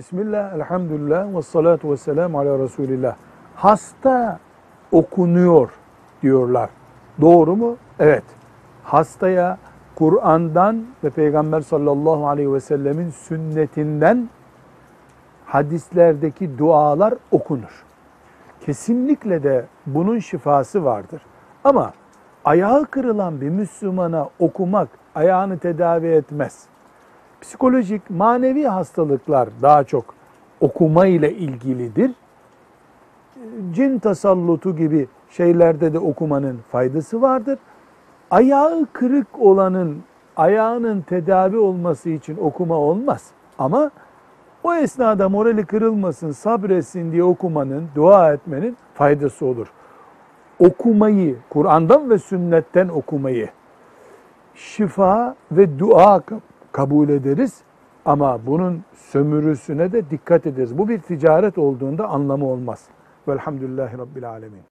Bismillah, elhamdülillah ve salatu ve selamu ala Resulillah. Hasta okunuyor diyorlar. Doğru mu? Evet. Hastaya Kur'an'dan ve Peygamber sallallahu aleyhi ve sellemin sünnetinden hadislerdeki dualar okunur. Kesinlikle de bunun şifası vardır. Ama ayağı kırılan bir Müslümana okumak ayağını tedavi etmez. Psikolojik, manevi hastalıklar daha çok okuma ile ilgilidir. Cin tasallutu gibi şeylerde de okumanın faydası vardır. Ayağı kırık olanın ayağının tedavi olması için okuma olmaz. Ama o esnada morali kırılmasın, sabretsin diye okumanın, dua etmenin faydası olur. Okumayı, Kur'an'dan ve sünnetten okumayı şifa ve dua kabul ederiz ama bunun sömürüsüne de dikkat ederiz. Bu bir ticaret olduğunda anlamı olmaz. Velhamdülillahi Rabbil Alemin.